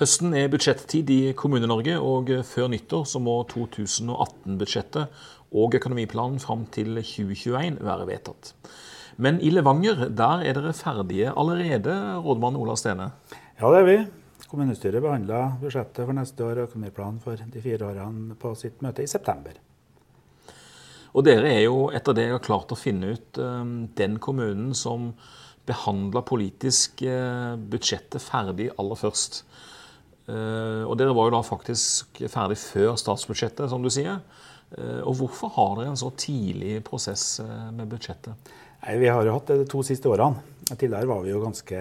Høsten er budsjettid i Kommune-Norge, og før nyttår så må 2018-budsjettet og økonomiplanen fram til 2021 være vedtatt. Men i Levanger der er dere ferdige allerede, rådmann Ola Stene? Ja, det er vi. Kommunestyret behandla budsjettet for neste år og økonomiplanen for de fire årene på sitt møte i september. Og dere er jo, etter det jeg har klart å finne ut, eh, den kommunen som behandla politisk eh, budsjettet ferdig aller først. Eh, og dere var jo da faktisk ferdig før statsbudsjettet, som du sier. Eh, og hvorfor har dere en så tidlig prosess eh, med budsjettet? Nei, Vi har jo hatt det de to siste årene. Tidligere var vi jo ganske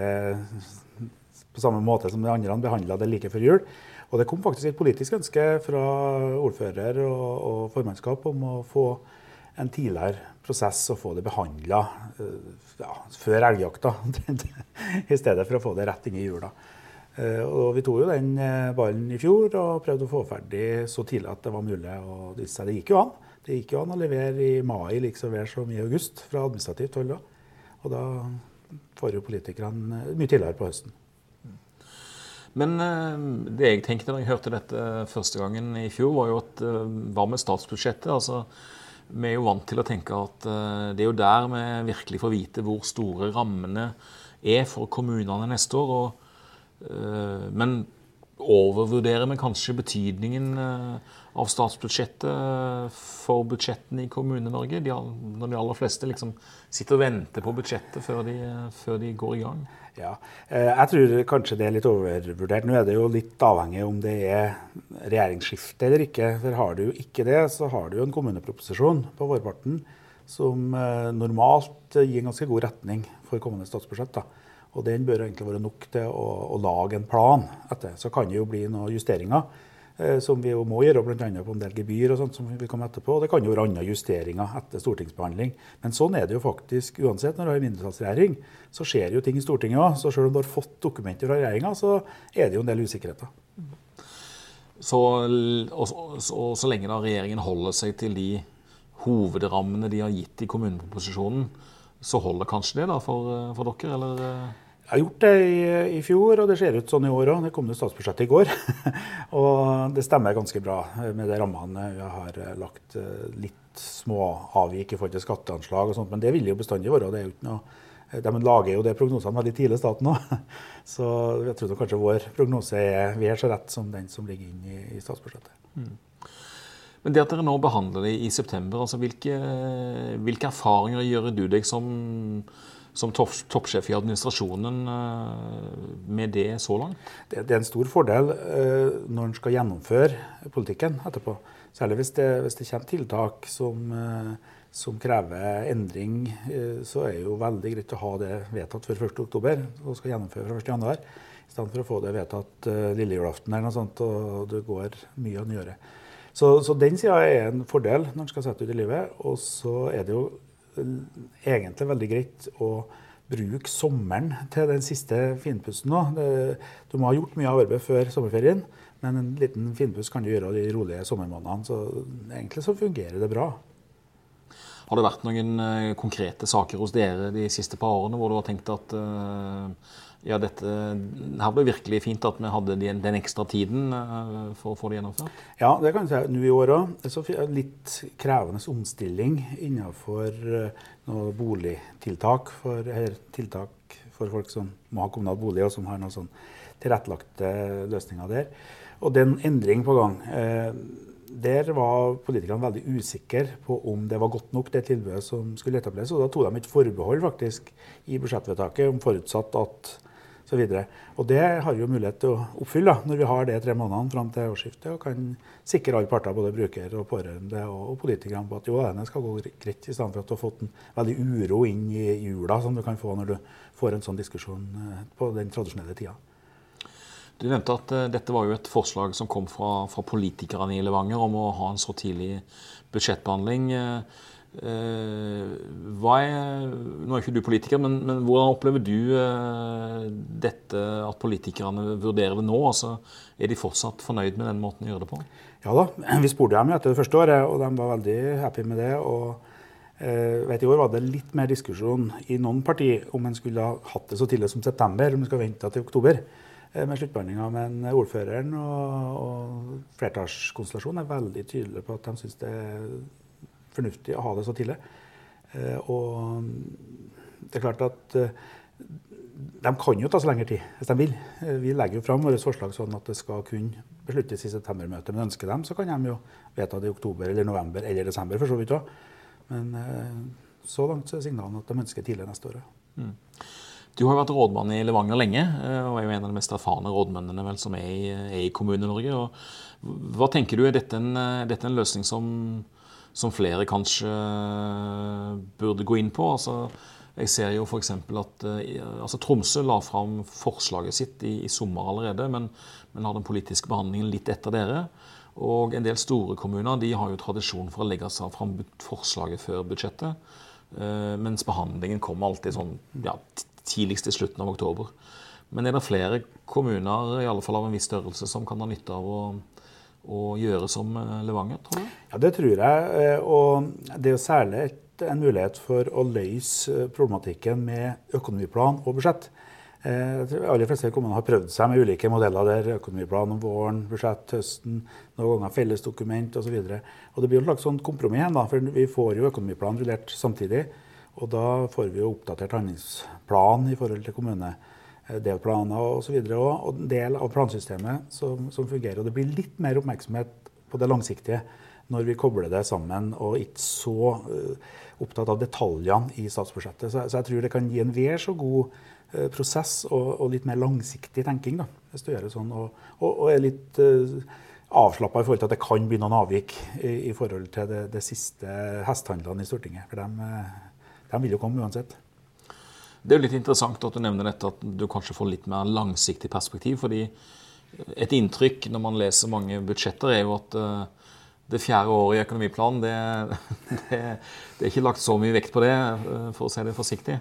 på samme måte som de andre behandla det like før jul. Og det kom faktisk et politisk ønske fra ordfører og, og formannskap om å få en tidligere prosess og få det behandla ja, før elgjakta, i stedet for å få det rett inn i jula. Eh, og vi tok jo den eh, ballen i fjor og prøvde å få ferdig så tidlig at det var mulig. Og det gikk jo an. Det gikk jo an å levere i mai liksom vel som i august fra administrativt hold. Og da får jo politikerne eh, mye tidligere på høsten. Men det jeg tenkte da jeg hørte dette første gangen i fjor, var jo at hva med statsbudsjettet? Altså, vi er jo vant til å tenke at det er jo der vi virkelig får vite hvor store rammene er for kommunene neste år. og men overvurderer vi kanskje betydningen eh, av statsbudsjettet eh, for budsjettene i Kommune-Norge? Når de aller fleste liksom sitter og venter på budsjettet før de, før de, går i gang? Ja, Jeg tror kanskje det er litt overvurdert. Nå er det jo litt avhengig om det er regjeringsskifte eller ikke. For har du ikke det, så har du jo en kommuneproposisjon på vårparten som normalt gir en ganske god retning for kommende statsbudsjett. da. Og den bør egentlig være nok til å, å lage en plan etter. Så kan det jo bli noen justeringer, eh, som vi jo må gjøre, bl.a. på en del gebyr og sånt som vi kommer etterpå. Og det kan jo være andre justeringer etter stortingsbehandling. Men sånn er det jo faktisk uansett. Når du har mindretallsregjering, så skjer jo ting i Stortinget òg. Så selv om du har fått dokumenter fra regjeringa, så er det jo en del usikkerheter. Så, og, så, så lenge da regjeringen holder seg til de hovedrammene de har gitt i kommuneproposisjonen, så holder kanskje det da for, eh, for dere, eller? Eh? Jeg har gjort det i, i, fjor, og det ser ut sånn i år òg. Det kom jo statsbudsjettet i går. og det stemmer ganske bra med de rammene vi har eh, lagt. Litt små avvik i forhold til skatteanslag og sånt, men det vil jo bestandig være. det er jo ikke noe de lager jo de prognosene veldig tidlig, staten òg. Så jeg tror kanskje vår prognose er vel så rett som den som ligger inne i, i statsbudsjettet. Mm. Men det at dere nå behandler det i september, altså hvilke, hvilke erfaringer gjør du deg som, som toppsjef i administrasjonen eh, med det så langt? Det, det er en stor fordel uh, når en skal gjennomføre politikken etterpå. Særlig hvis det, hvis det kommer tiltak som, uh, som krever endring, så er det jo veldig greit å ha det vedtatt før 1.10. og skal gjennomføre fra 1.1. I stedet for å få det vedtatt lille julaften eller noe sånt, og det går mye å gjøre. Så, så den sida er en fordel når en skal sette ut i livet. Og så er det jo egentlig veldig greit å bruke sommeren til den siste finpussen nå. Du må ha gjort mye av arbeid før sommerferien, men en liten finpuss kan du gjøre de rolige sommermånedene. Så egentlig så fungerer det bra. Har det vært noen eh, konkrete saker hos dere de siste par årene hvor du har tenkt at uh ja, dette, her ble virkelig fint at vi hadde den, ekstra tiden uh, for å få det gjennomført? Ja, det kan jeg si. Nå i år òg. Litt krevende omstilling innenfor uh, noe boligtiltak. For, eller tiltak for folk som må ha kommunal bolig, og som har noen sånn tilrettelagte løsninger der. Og det er en endring på gang. Uh, der var politikerne veldig usikre på om det var godt nok, det tilbudet som skulle etableres. Og da tok de et forbehold faktisk i budsjettvedtaket om forutsatt at Og det har vi jo mulighet til å oppfylle da, når vi har det tre månedene fram til årsskiftet og kan sikre alle parter, både bruker og pårørende og, politikerne, på at jo, denne skal gå greit, i stedet for at du har fått en veldig uro inn i jula, som du kan få når du får en sånn diskusjon eh, på den tradisjonelle tida. Du nevnte at uh, dette var jo et forslag som kom fra, fra politikerne i Levanger om å ha en så tidlig budsjettbehandling. Eh, er, nå er ikke du politiker, men, men hvordan opplever du uh, dette at politikerne vurderer det nå? Altså, er de fortsatt fornøyd med den måten de gjør det på? Ja da, vi spurte dem etter det første året, og de var veldig happy med det. og uh, vet, I år var det litt mer diskusjon i noen partier om en skulle ha hatt det så tidlig som september, om en skulle vente til oktober. med sluttbehandlinga. Men ordføreren og, og flertallskonstellasjonen er veldig tydelige på at de syns det er fornuftig å ha det så tidlig. Og det er klart at de kan jo ta så lengre tid hvis de vil. Vi legger jo fram våre forslag sånn at det skal kunne besluttes i septembermøtet. Men ønsker dem, så kan de jo vedta det i oktober eller november eller desember. for så vidt også. Men eh, så langt så er signalene at de ønsker tidlig neste år. Mm. Du har vært rådmann i Levanger lenge, eh, og er jo en av de mest erfarne rådmennene vel, som er i, i Kommune-Norge. Hva tenker du, er dette en, dette en løsning som, som, flere kanskje burde gå inn på? Altså, jeg ser jo f.eks. at altså Tromsø la fram forslaget sitt i, i sommer allerede, men, men har den politiske behandlingen litt etter dere. Og en del store kommuner de har jo tradisjon for å legge seg fram forslaget før budsjettet. Eh, mens behandlingen kommer alltid sånn ja, tidligst i slutten av oktober. Men er det flere kommuner i alle fall av en viss størrelse som kan ha nytte av å, å gjøre som eh, Levanger, tror du? Ja, det tror jeg. Eh, og det er jo særlig en mulighet for å løse problematikken med økonomiplan og budsjett. Jeg tror aller fleste kommuner har prøvd seg med ulike modeller der. Økonomiplan om våren, budsjett høsten, noen ganger fellesdokument osv. Det blir en slags sånn kompromiss igjen, da, for vi får jo økonomiplanen rullert samtidig. Og da får vi jo oppdatert handlingsplan i forhold til kommunedelplaner osv. Og, og, og en del av plansystemet som, som fungerer. Og det blir litt mer oppmerksomhet på det langsiktige når vi kobler det sammen og ikke så uh, opptatt av detaljene i statsbudsjettet. Så, så, jeg tror det kan gi en vel så god uh, prosess og, og, litt mer langsiktig tenking. Da, hvis du gjør det sånn, og, og, er litt uh, avslappa i forhold til at det kan bli noen avvik i, i forhold til det, det siste hestehandlene i Stortinget. For de, eh, de, vil jo komme uansett. Det er jo litt interessant at du nevner dette at du kanskje får litt mer langsiktig perspektiv. fordi et inntrykk når man leser mange budsjetter, er jo at uh, det fjerde året i økonomiplanen, det, det, det, er ikke lagt så mye vekt på det, for å si det forsiktig.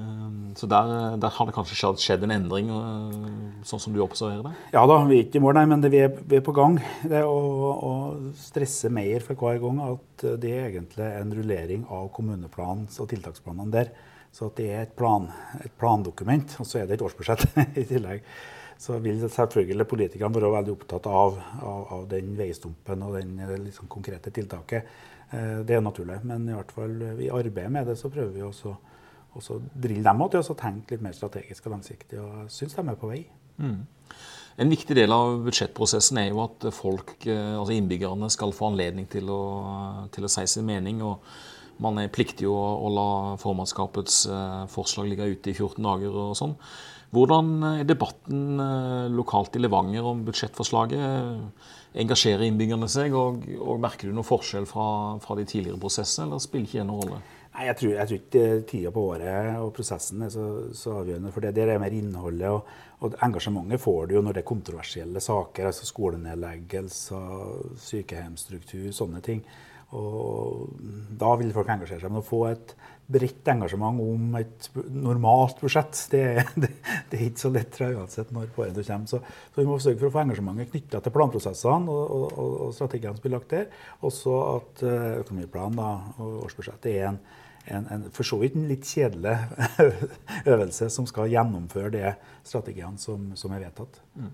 Ehm, så der, der, har det kanskje skjedd en endring, eh, sånn som du observerer det? Ja da, vi er ikke i mål, nei, men det, vi, er, vi, er, på gang. Det å, å, stresse mer for hver gang at det er egentlig en rullering av kommuneplanen og tiltaksplanene der. Så det er et, plan, et plandokument, og så er det et årsbudsjett i tillegg. Så vil selvfølgelig politikerne være veldig opptatt av, av, av den veistumpen og den liksom, konkrete tiltaket. Eh, det er naturlig. Men i hvert fall i arbeidet med det så prøver vi også og så drille dem til å tenke litt mer strategisk og langsiktig. Og jeg syns de er på vei. Mm. En viktig del av budsjettprosessen er jo at folk, eh, altså innbyggerne skal få anledning til å, til å si sin mening. og Man er pliktig å, å la formannskapets eh, forslag ligge ute i 14 dager og sånn. Hvordan er debatten eh, lokalt i Levanger om budsjettforslaget? Engasjerer innbyggerne seg, og, og merker du noen forskjell fra, fra de tidligere prosessene, eller spiller ikke det noen rolle? Nei, jeg tror, jeg tror ikke tida på året og prosessen er så, så avgjørende. For det der er mer innholdet. Og, og, engasjementet får du jo når det er kontroversielle saker. altså Skolenedleggelser, sykehjemsstruktur, sånne ting. Og da vil folk engasjere seg. Men å få et bredt engasjement om et normalt budsjett, det, det, det er ikke så lett uansett når på kommer. Så, så, vi må sørge for å få engasjementet knytta til planprosessene og, og, og strategiene som blir lagt der. Også at økonomiplanen da, og årsbudsjettet er en en, en, for så vidt en litt kjedelig øvelse som skal gjennomføre de strategiene som, som er vedtatt. Mm.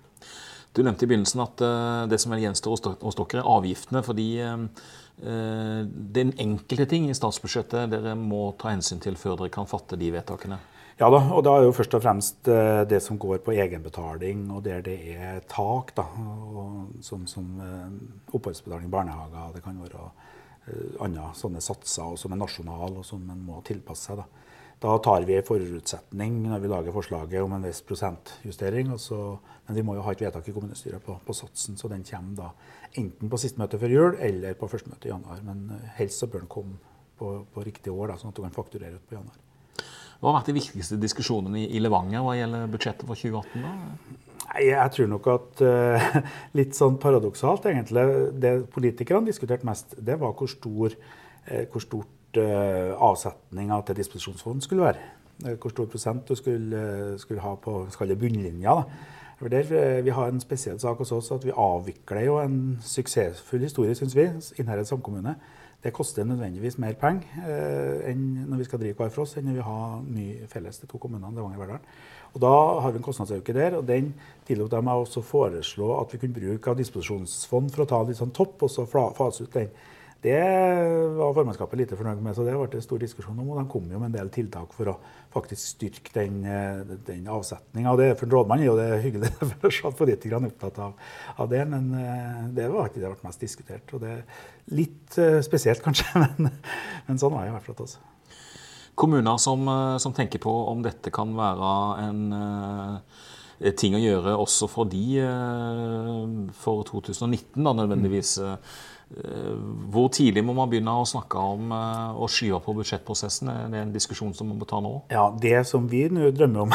Du nevnte i begynnelsen at uh, det som gjenstår hos dere, er avgiftene. fordi uh, det er en enkelte ting i statsbudsjettet dere må ta hensyn til før dere kan fatte de vedtakene. Ja da, og da er jo først og fremst det som går på egenbetaling, og der det er tak, da, og, som, som oppholdsbetaling i barnehager. Det kan være Eh, andre sånne satser som er nasjonale og som en må tilpasse seg. Da tar vi en forutsetning når vi lager forslaget om en viss prosentjustering. Så, men vi må jo ha et vedtak i kommunestyret på, på, satsen, så den kommer da enten på siste møte før jul eller på første møte i januar. Men eh, helst så bør den komme på, på riktig år, da, sånn at du kan fakturere ut på januar. Hva har vært de viktigste diskusjonene i Levanger hva gjelder budsjettet for 2018? da? Jeg tror nok at uh, Litt sånn paradoksalt, egentlig. Det politikerne diskuterte mest, det var hvor, stor, uh, hvor stort avsetninga til disposisjonsfond skulle være. Hvor stor prosent du skulle, skulle ha på bunnlinja. Der, vi har en spesiell sak hos oss at vi avvikler jo en suksessfull historie, syns vi, Innherred samkommune. det koster nødvendigvis mer penger eh, enn når vi skal drive hver for oss, enn når vi har mye felles, de to kommunene, Levanger og. Og Da har vi en kostnadsøkning der, og den tillot jeg meg også foreslå at vi kunne bruke av disposisjonsfond for å ta litt sånn topp, og så fase ut den. Det var formannskapet lite fornøyd med, så det ble stor diskusjon om. Og de kom jo med en del tiltak for å faktisk styrke den, eh, den avsetninga. For en rådmann er jo det hyggelig for at politikerne er opptatt av, av, det, men eh, det var ikke det ble mest diskutert. Og det er litt eh, spesielt, kanskje, men, men sånn var det i hvert fall. Også. Kommuner som, som, tenker på om dette kan være en ting å gjøre også for de for 2019, da nødvendigvis. Mm hvor tidlig må man begynne å snakke om eh, å skyve på budsjettprosessen? Det Er en diskusjon som man må ta nå? Ja, Det som vi nå drømmer om,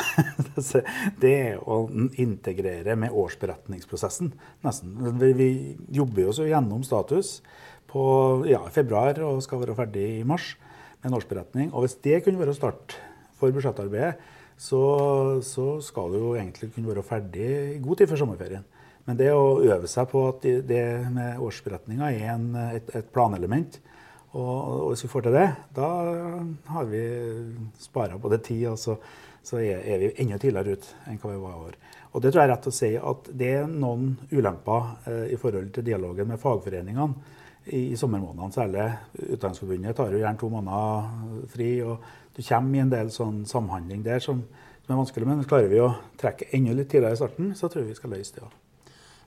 det er å integrere med årsberetningsprosessen. nesten. Vi jobber jo så gjennom status på ja, februar og skal være ferdig i mars med en årsberetning. Og hvis det kunne være start for budsjettarbeidet, så, så skal det jo egentlig kunne være ferdig i god tid før sommerferien. Men det å øve seg på at det med årsberetninga er en, et, et, planelement, og, og, hvis vi får til det, da har vi spara både tid, og så, så er, er, vi enda tidligere ut enn hva vi var i år. Og det tror jeg er rett å si at det er noen ulemper eh, i forhold til dialogen med fagforeningene i, i sommermånedene. Særlig Utdanningsforbundet tar jo gjerne to måneder fri, og du kommer i en del sånn samhandling der som, som er vanskelig. Men klarer vi å trekke enda litt tidligere i starten, så tror jeg vi skal løse det òg.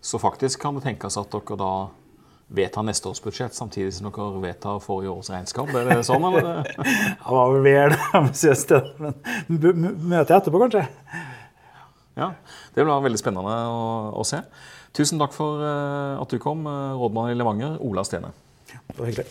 Så faktisk kan det tenkes at dere da vedtar neste års budsjett samtidig som dere vedtar forrige års regnskap? Er det sånn, eller? det var vel vel ambisiøst, men møtet etterpå, kanskje? Ja, Det blir veldig spennende å, å, se. Tusen takk for uh, at du kom, uh, rådmann i Levanger, Ola Stene. Ja, det var hyggelig.